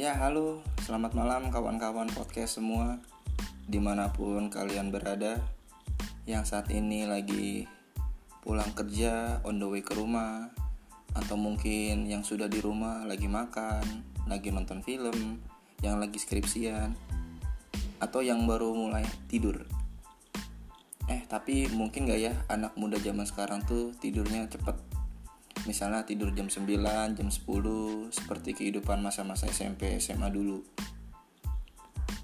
Ya halo, selamat malam kawan-kawan podcast semua. Di mana pun kalian berada Yang saat ini lagi pulang kerja, on the way ke rumah Atau mungkin yang sudah di rumah lagi makan, lagi nonton film Yang lagi skripsian Atau yang baru mulai tidur. Eh tapi mungkin gak ya anak muda zaman sekarang tuh tidurnya cepet misalnya tidur jam 9, jam 10 seperti kehidupan masa-masa SMP, SMA dulu.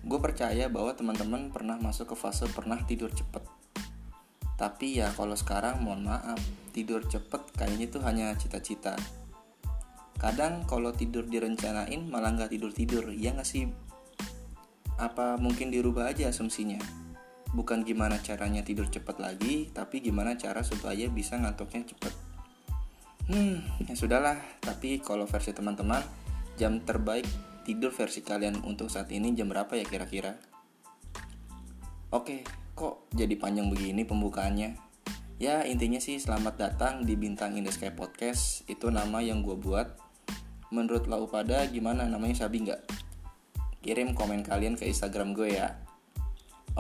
Gue percaya bahwa teman-teman pernah masuk ke fase pernah tidur cepet. Tapi ya kalau sekarang mohon maaf, tidur cepet kayaknya itu hanya cita-cita. Kadang kalau tidur direncanain malah nggak tidur-tidur, ya nggak sih? Apa mungkin dirubah aja asumsinya? Bukan gimana caranya tidur cepet lagi, tapi gimana cara supaya bisa ngantuknya cepet. Hmm, ya sudahlah. Tapi kalau versi teman-teman, jam terbaik tidur versi kalian untuk saat ini jam berapa ya kira-kira? Oke, kok jadi panjang begini pembukaannya? Ya intinya sih selamat datang di Bintang in the Sky Podcast Itu nama yang gue buat Menurut lau pada gimana namanya Sabi nggak? Kirim komen kalian ke Instagram gue ya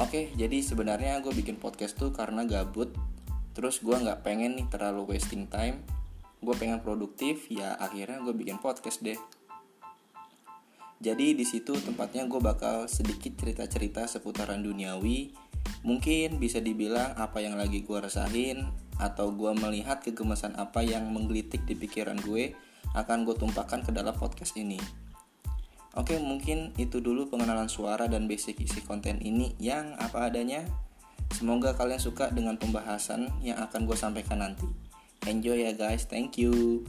Oke jadi sebenarnya gue bikin podcast tuh karena gabut Terus gue nggak pengen nih terlalu wasting time gue pengen produktif ya akhirnya gue bikin podcast deh. Jadi di situ tempatnya gue bakal sedikit cerita-cerita seputaran duniawi. Mungkin bisa dibilang apa yang lagi gue rasain atau gue melihat kegemasan apa yang menggelitik di pikiran gue akan gue tumpahkan ke dalam podcast ini. Oke mungkin itu dulu pengenalan suara dan basic isi konten ini yang apa adanya. Semoga kalian suka dengan pembahasan yang akan gue sampaikan nanti Enjoy ya guys, thank you.